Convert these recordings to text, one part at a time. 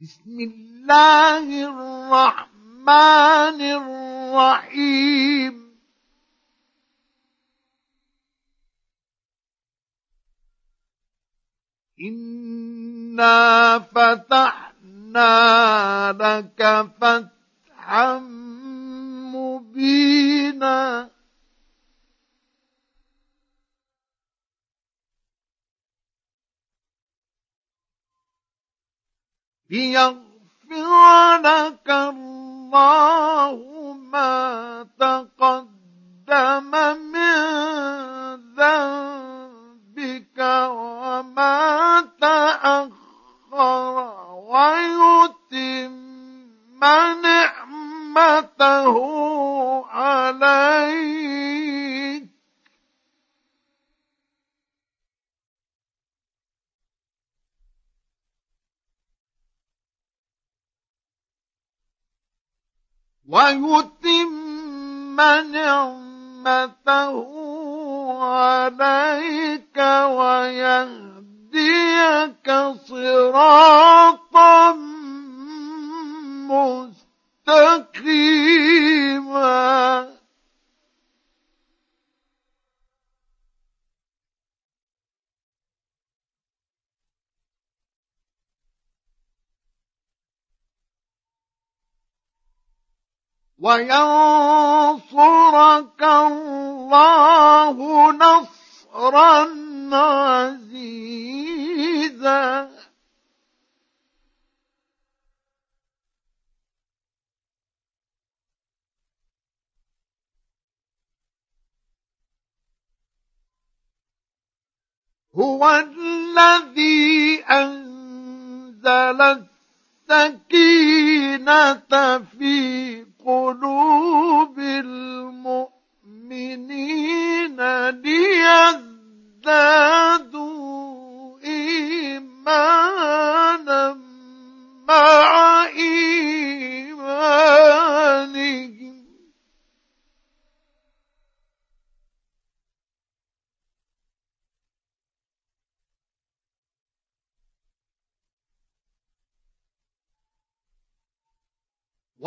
بسم الله الرحمن الرحيم. انا فتحنا لك فتحا مبينا. ليغفر لك الله ما تقدم من ذنبك وما تأخر ويتم نعمته عليك ويتم نعمته عليك ويهديك صراطا مستقيما. وينصرك الله نصرا عزيزا. هو الذي أنزل السكينة في قلوب المؤمنين.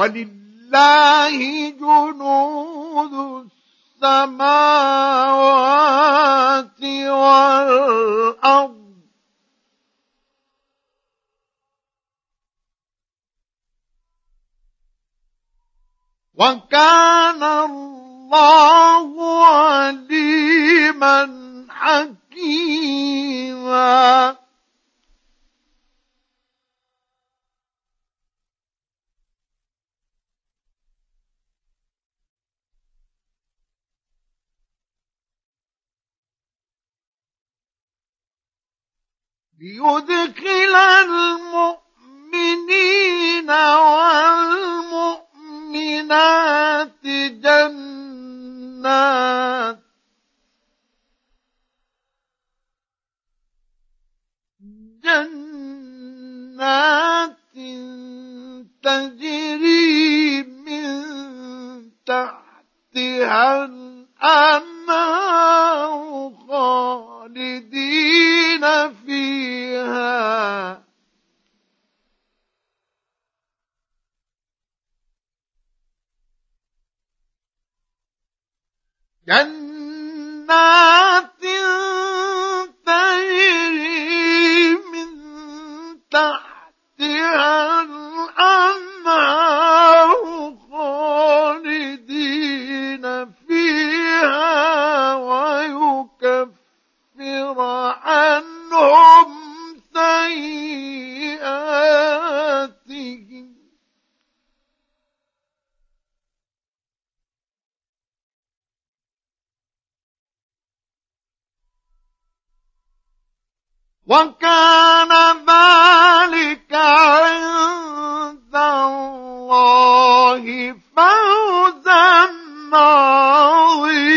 ولله جنود السماوات والأرض. وكان الله عليما حكيما. ليدخل المؤمنين وكان ذلك عند الله فوزا عظيما.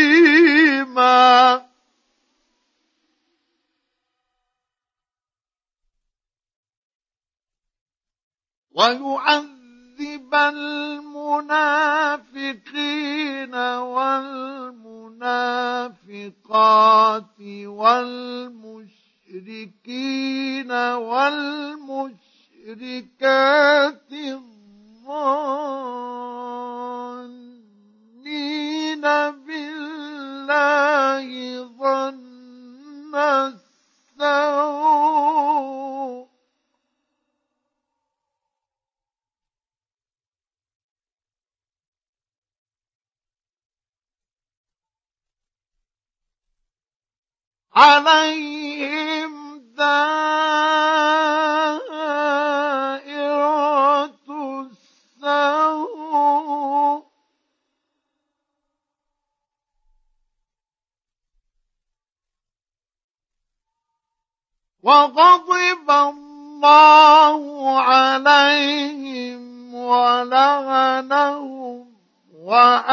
ويعذب المنافقين والمنافقات والمشركين والمشركين المشركات الظانين بالله ظن السوء. عليهم دائرة السوء. وغضب الله عليهم ولعنهم وأعد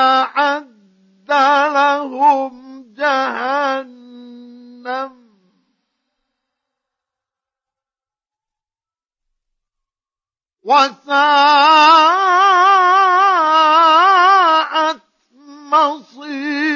وساءت مصيرا.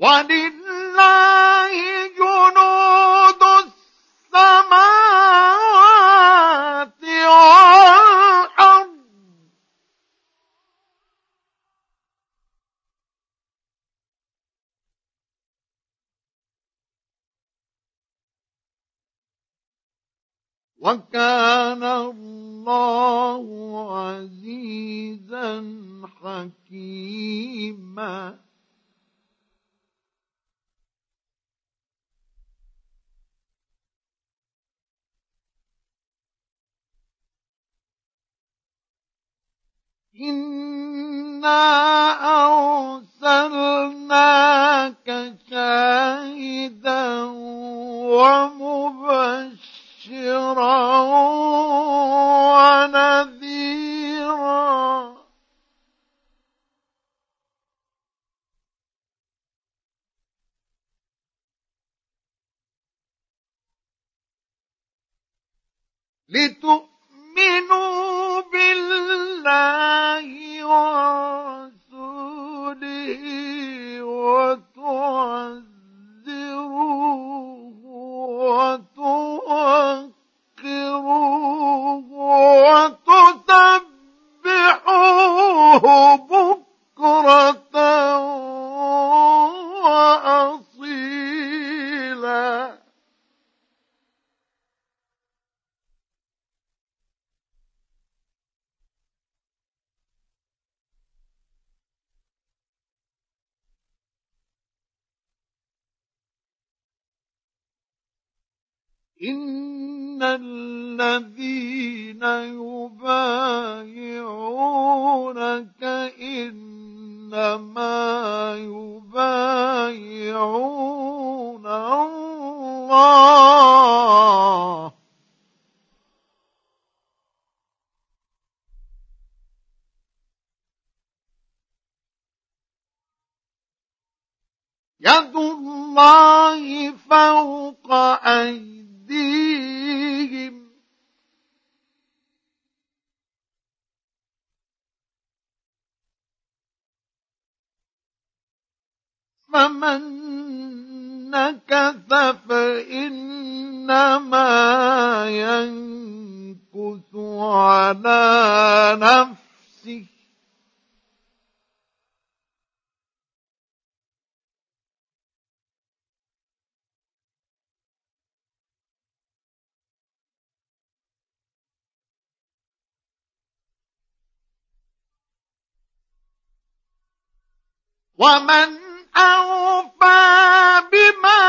ولله جنود وكان الله عزيزا حكيما. إنا أرسلناك شاهدا ومبشرا. ونذيرا. لتؤمنوا بالله. يد الله فوق أيديهم. فمن نكث فإنما ينكث على نفسه. ومن أوفى بما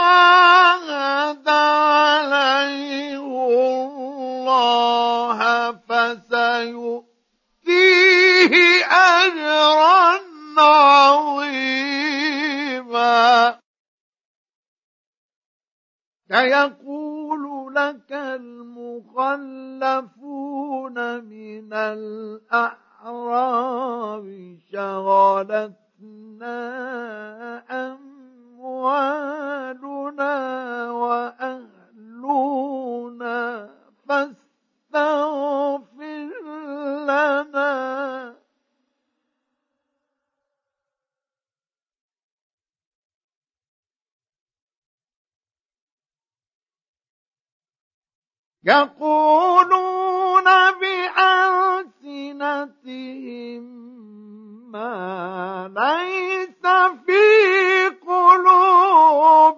عاهد عليه الله فسيؤتيه أجرا عظيما. سيقول لك المخلفون من الأعراب شغلتنا أموالنا وأهلنا فاستغفر لنا يقولون بألسنتهم ما ليس في قلوبهم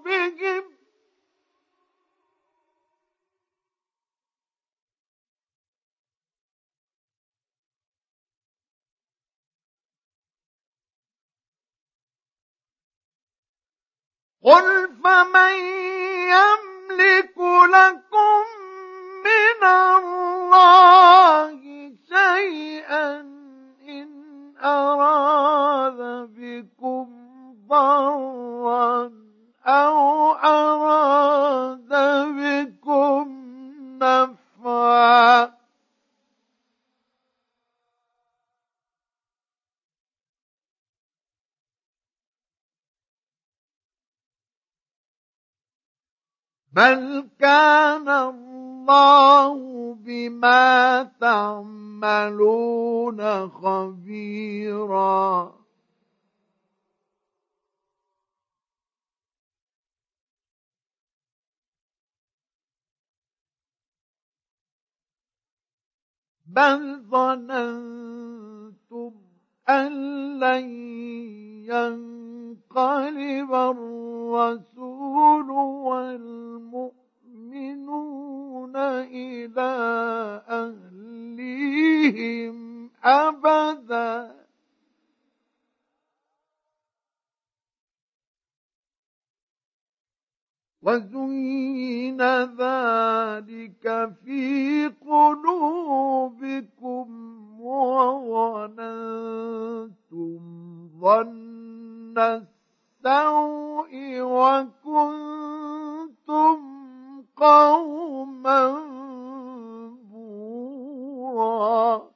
قل فمن يملك لكم من الله بل كان الله بما تعملون خبيرا بل ظننتم أن لن ينقلب الرسول والمؤمنون إلى أهليهم أبدا. وزين ذلك في قلوبكم وظننتم ظن السوء وكنتم قوما بورا.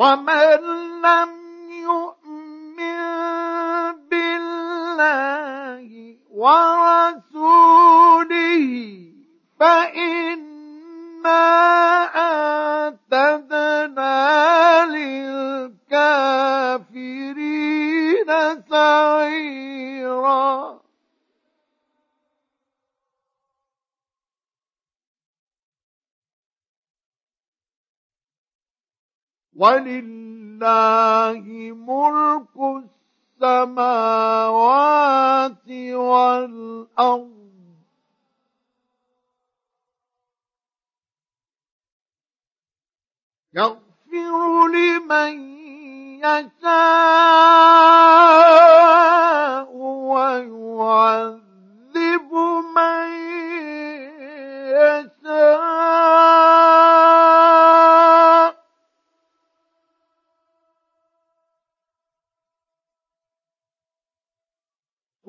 ومن لم يؤمن بالله ورسوله فإنا أعتدنا للكافرين سعيرا. ولله ملك السماوات والأرض. يغفر لمن يشاء ويعذب من يشاء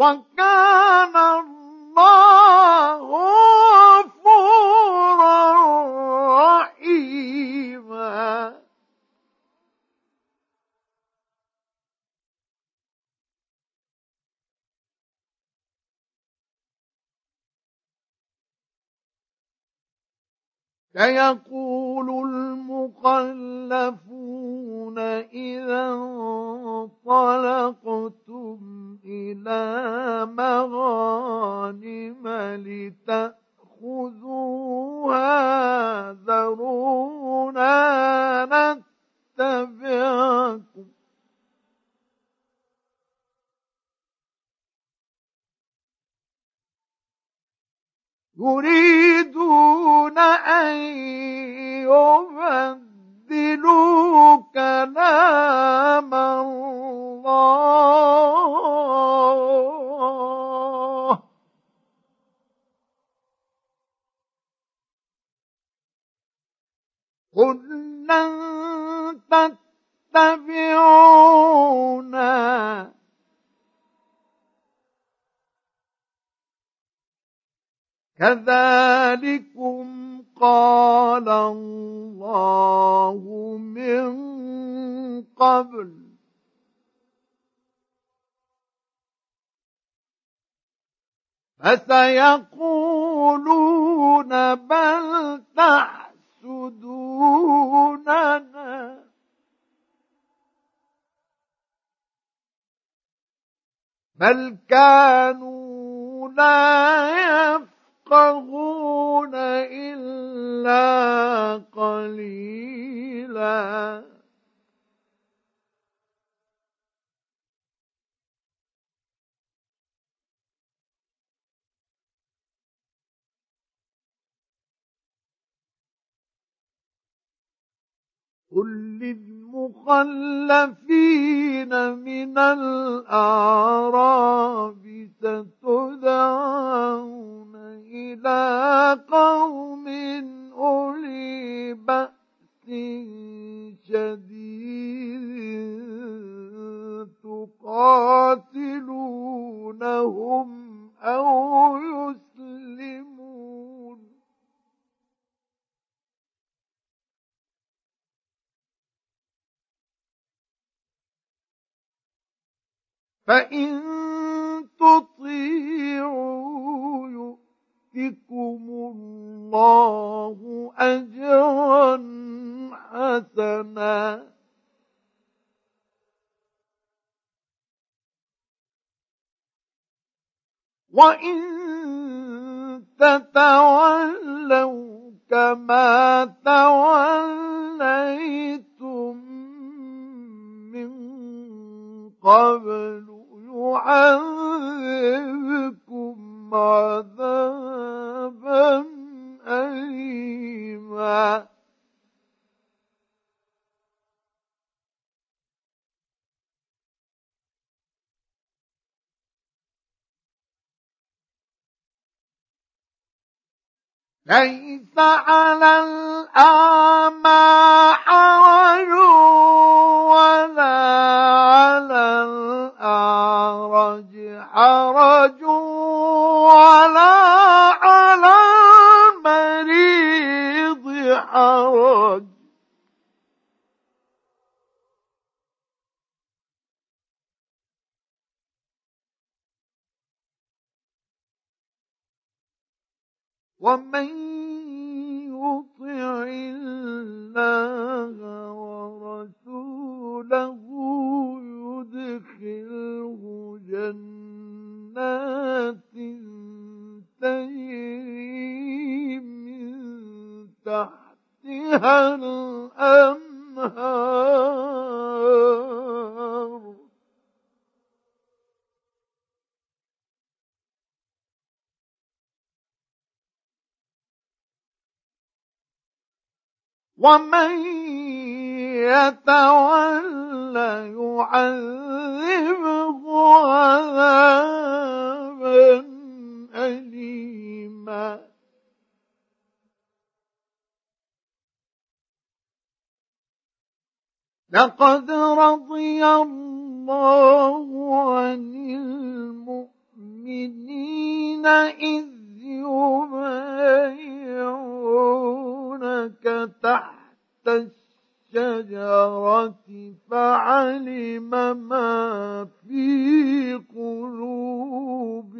وكان الله غفورا رحيما. سيقول المخلفون إذا فسيقولون بل تحسدوننا بل كانوا لا يفقهون إلا قليلاً. قل للمخلفين من الأعراب ستدعون إلى قوم أولي بأس شديد تقاتلونهم أو يسلمون فإن تطيعوا يؤتكم الله أجرا حسنا وإن تتولوا كما توليتم من قبل يعذبكم عذابا أليما. ليس على الأعمى حرج لقد رضي الله عن المؤمنين إذ يبايعونك تحت الشجرة فعلم ما في قلوبهم.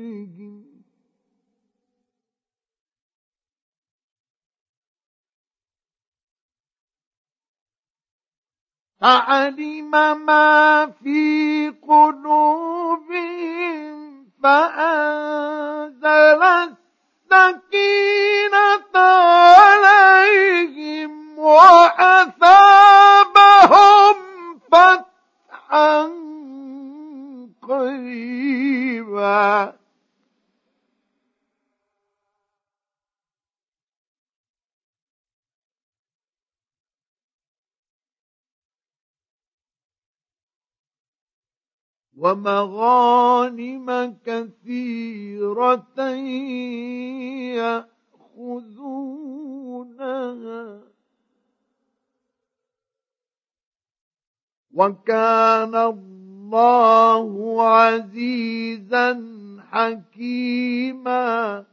فعلم ما في قلوبهم فأنزل السكينة عليهم وأثابهم فتحا قريبا ومغانم كثيرة يأخذونها. وكان الله عزيزا حكيما.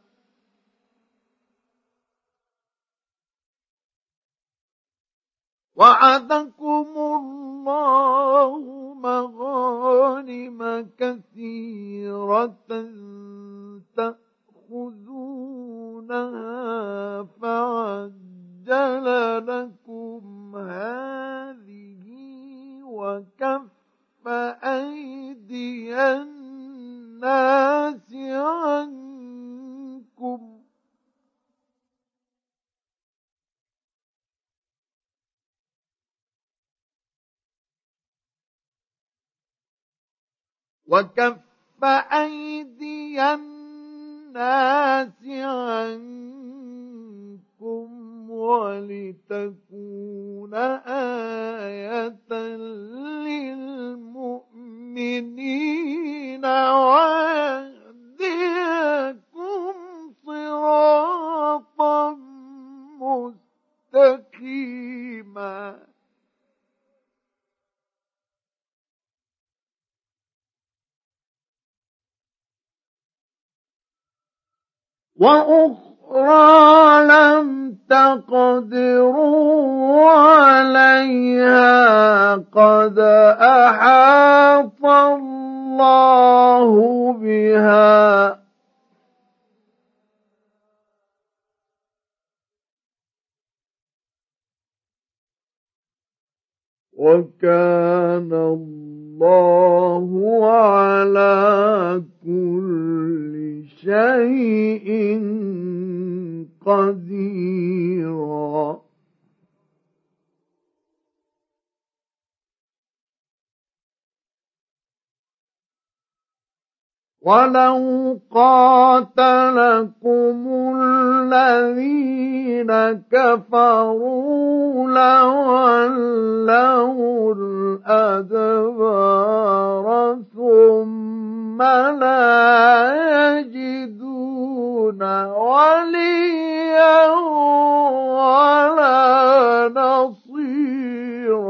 وعدكم الله مغانم كثيرة تأخذونها فعجل لكم هذه وكف أيدي الناس عنكم وكف أيدي الناس عنكم ولتكون آية للمؤمنين ويهديكم صراطا مستقيما. وأخرى لم تقدروا عليها قد أحاط الله بها. وكان الله على كل شيء قديرا. ولو قاتلكم الذين كفروا لولوا الأدبار ثم لا يجدون وليا ولا نصيرا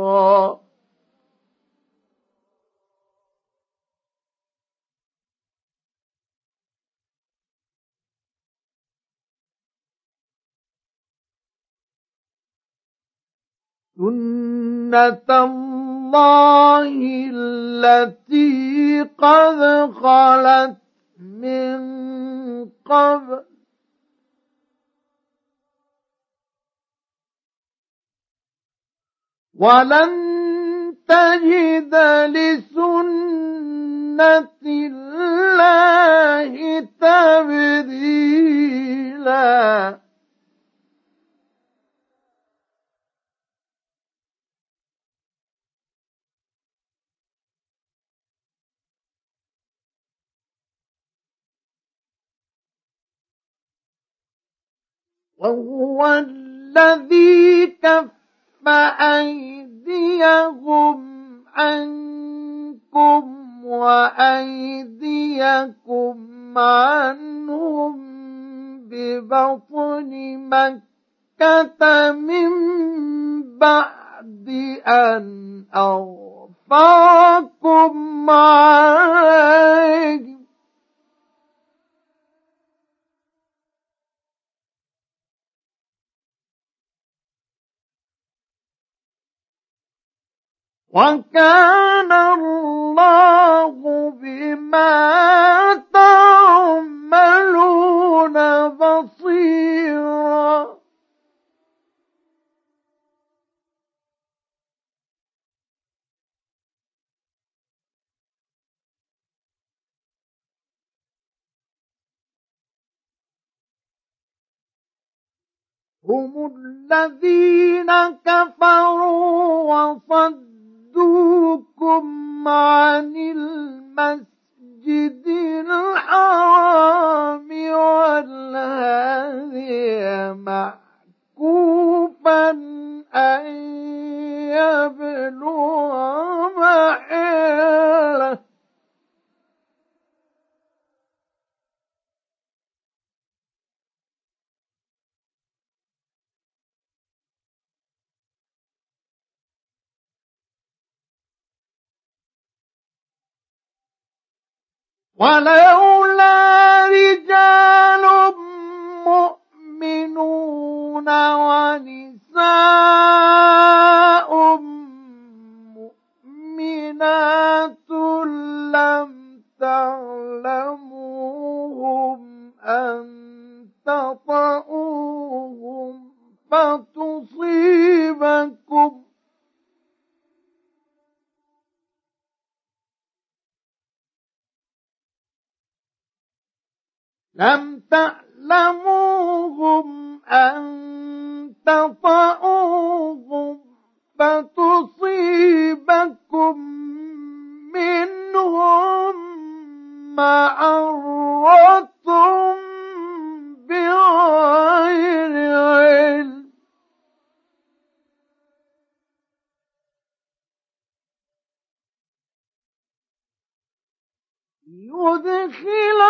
سنة الله التي قد خلت من قبل ولن تجد لسنة الله تبديلاً وهو الذي كف أيديهم عنكم وأيديكم عنهم ببطن مكة من بعد أن أغفاكم عليهم وكان الله بما تعملون بصيرا. هم الذين كفروا وصدوا يصدوكم عن المسجد الحرام والهادي معكوفا أن يبلغ محله ولولا لم تعلموهم أن تطؤوهم فتصيبكم منهم معرة بغير علم. يدخل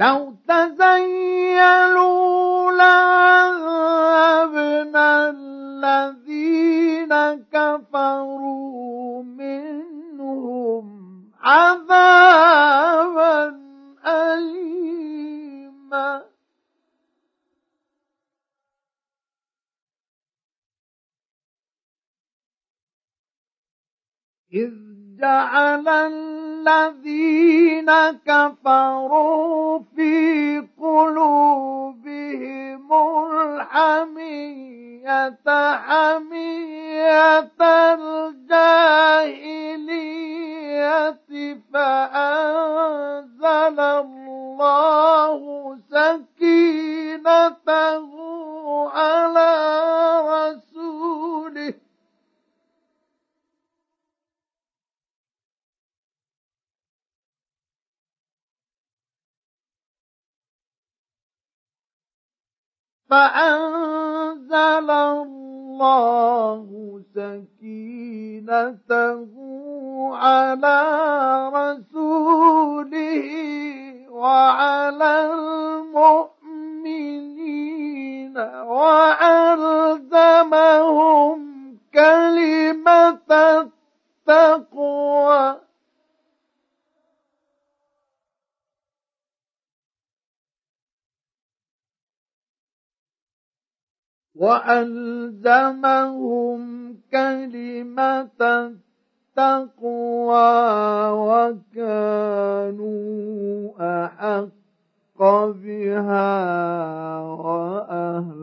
لو تزيلوا لعذبنا الذين كفروا منهم عذابا أليما. إذ جعل الذين كفروا في قلوبهم الحمية حمية الجاهلية فأنزل الله سكينته فأنزل الله سكينته على رسوله وعلى المؤمنين وألزمهم كلمة التقوى. وألزمهم كلمة التقوى وكانوا أحق بها وأهلها.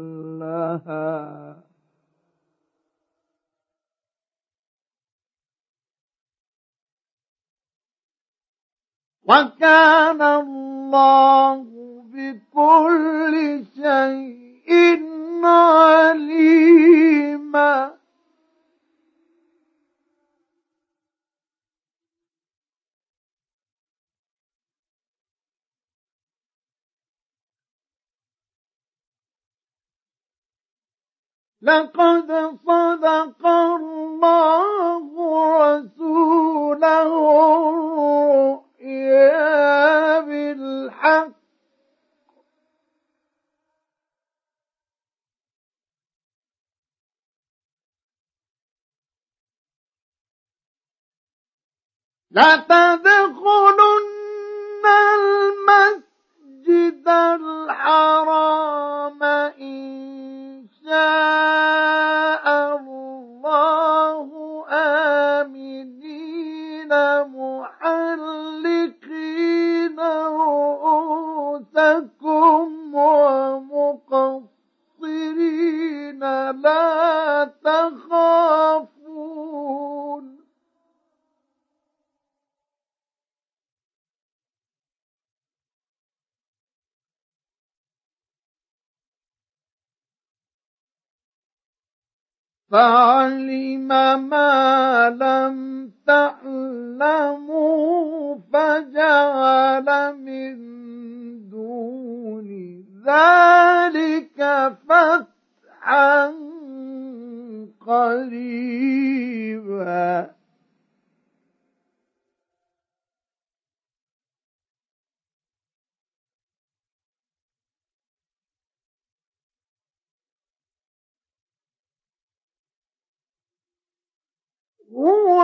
وكان الله بكل شيء عليما. لقد صدق الله رسوله الرؤيا بالحق. لتدخلن المسجد الحرام إن فعلم ما لم تعلموا فجعل من دون ذلك فتحا قريبا. Ooh.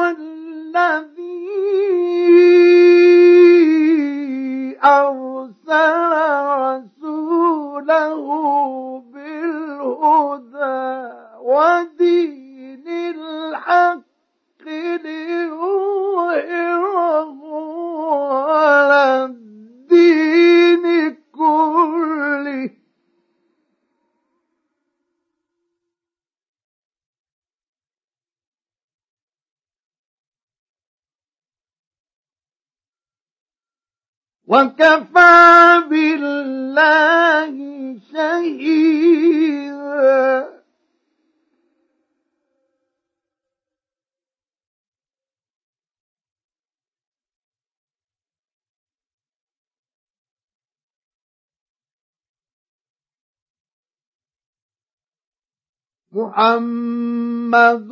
محمد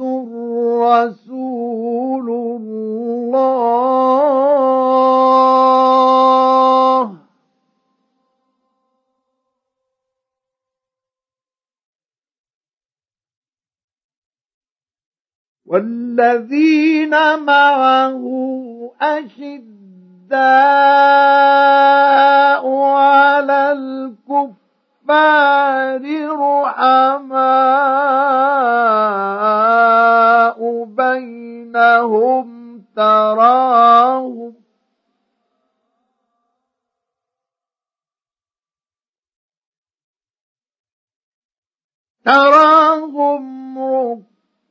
رسول الله. والذين معه أشداء على الكفر الكفار رحماء بينهم تراهم تراهم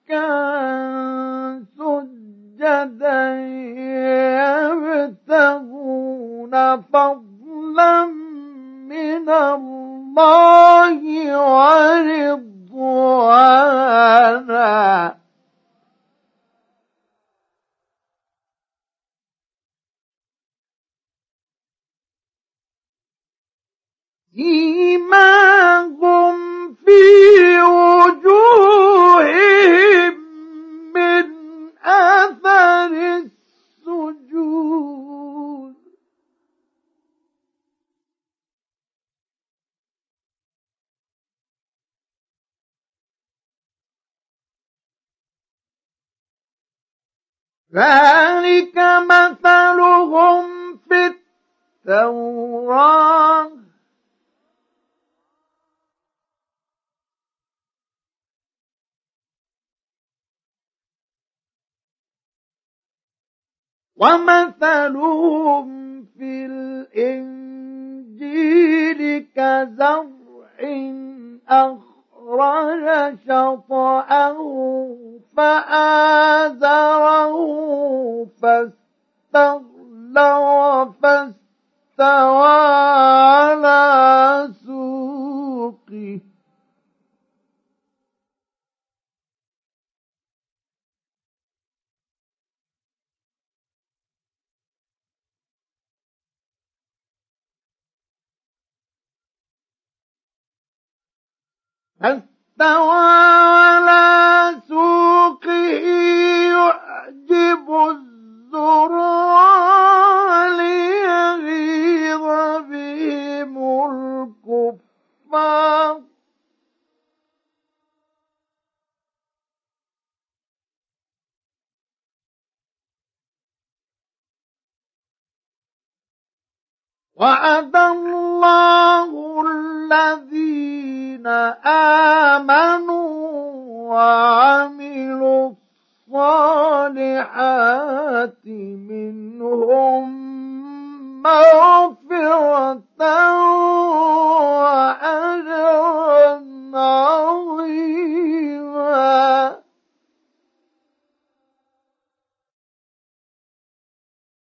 ركعا سجدا يبتغون فضلا من الله الله ورضوانا. سيماهم ذلك مثلهم في التوراة. ومثلهم في الإنجيل كزرع أخرج أخرج شطأه فآزره فاستغلظ فاستوى على سوقه فاستوى على سوقه يعجب الزراع ليغيظ بهم الكفار. وعد الله الذين آمنوا وعملوا الصالحات منهم مغفرة وأجر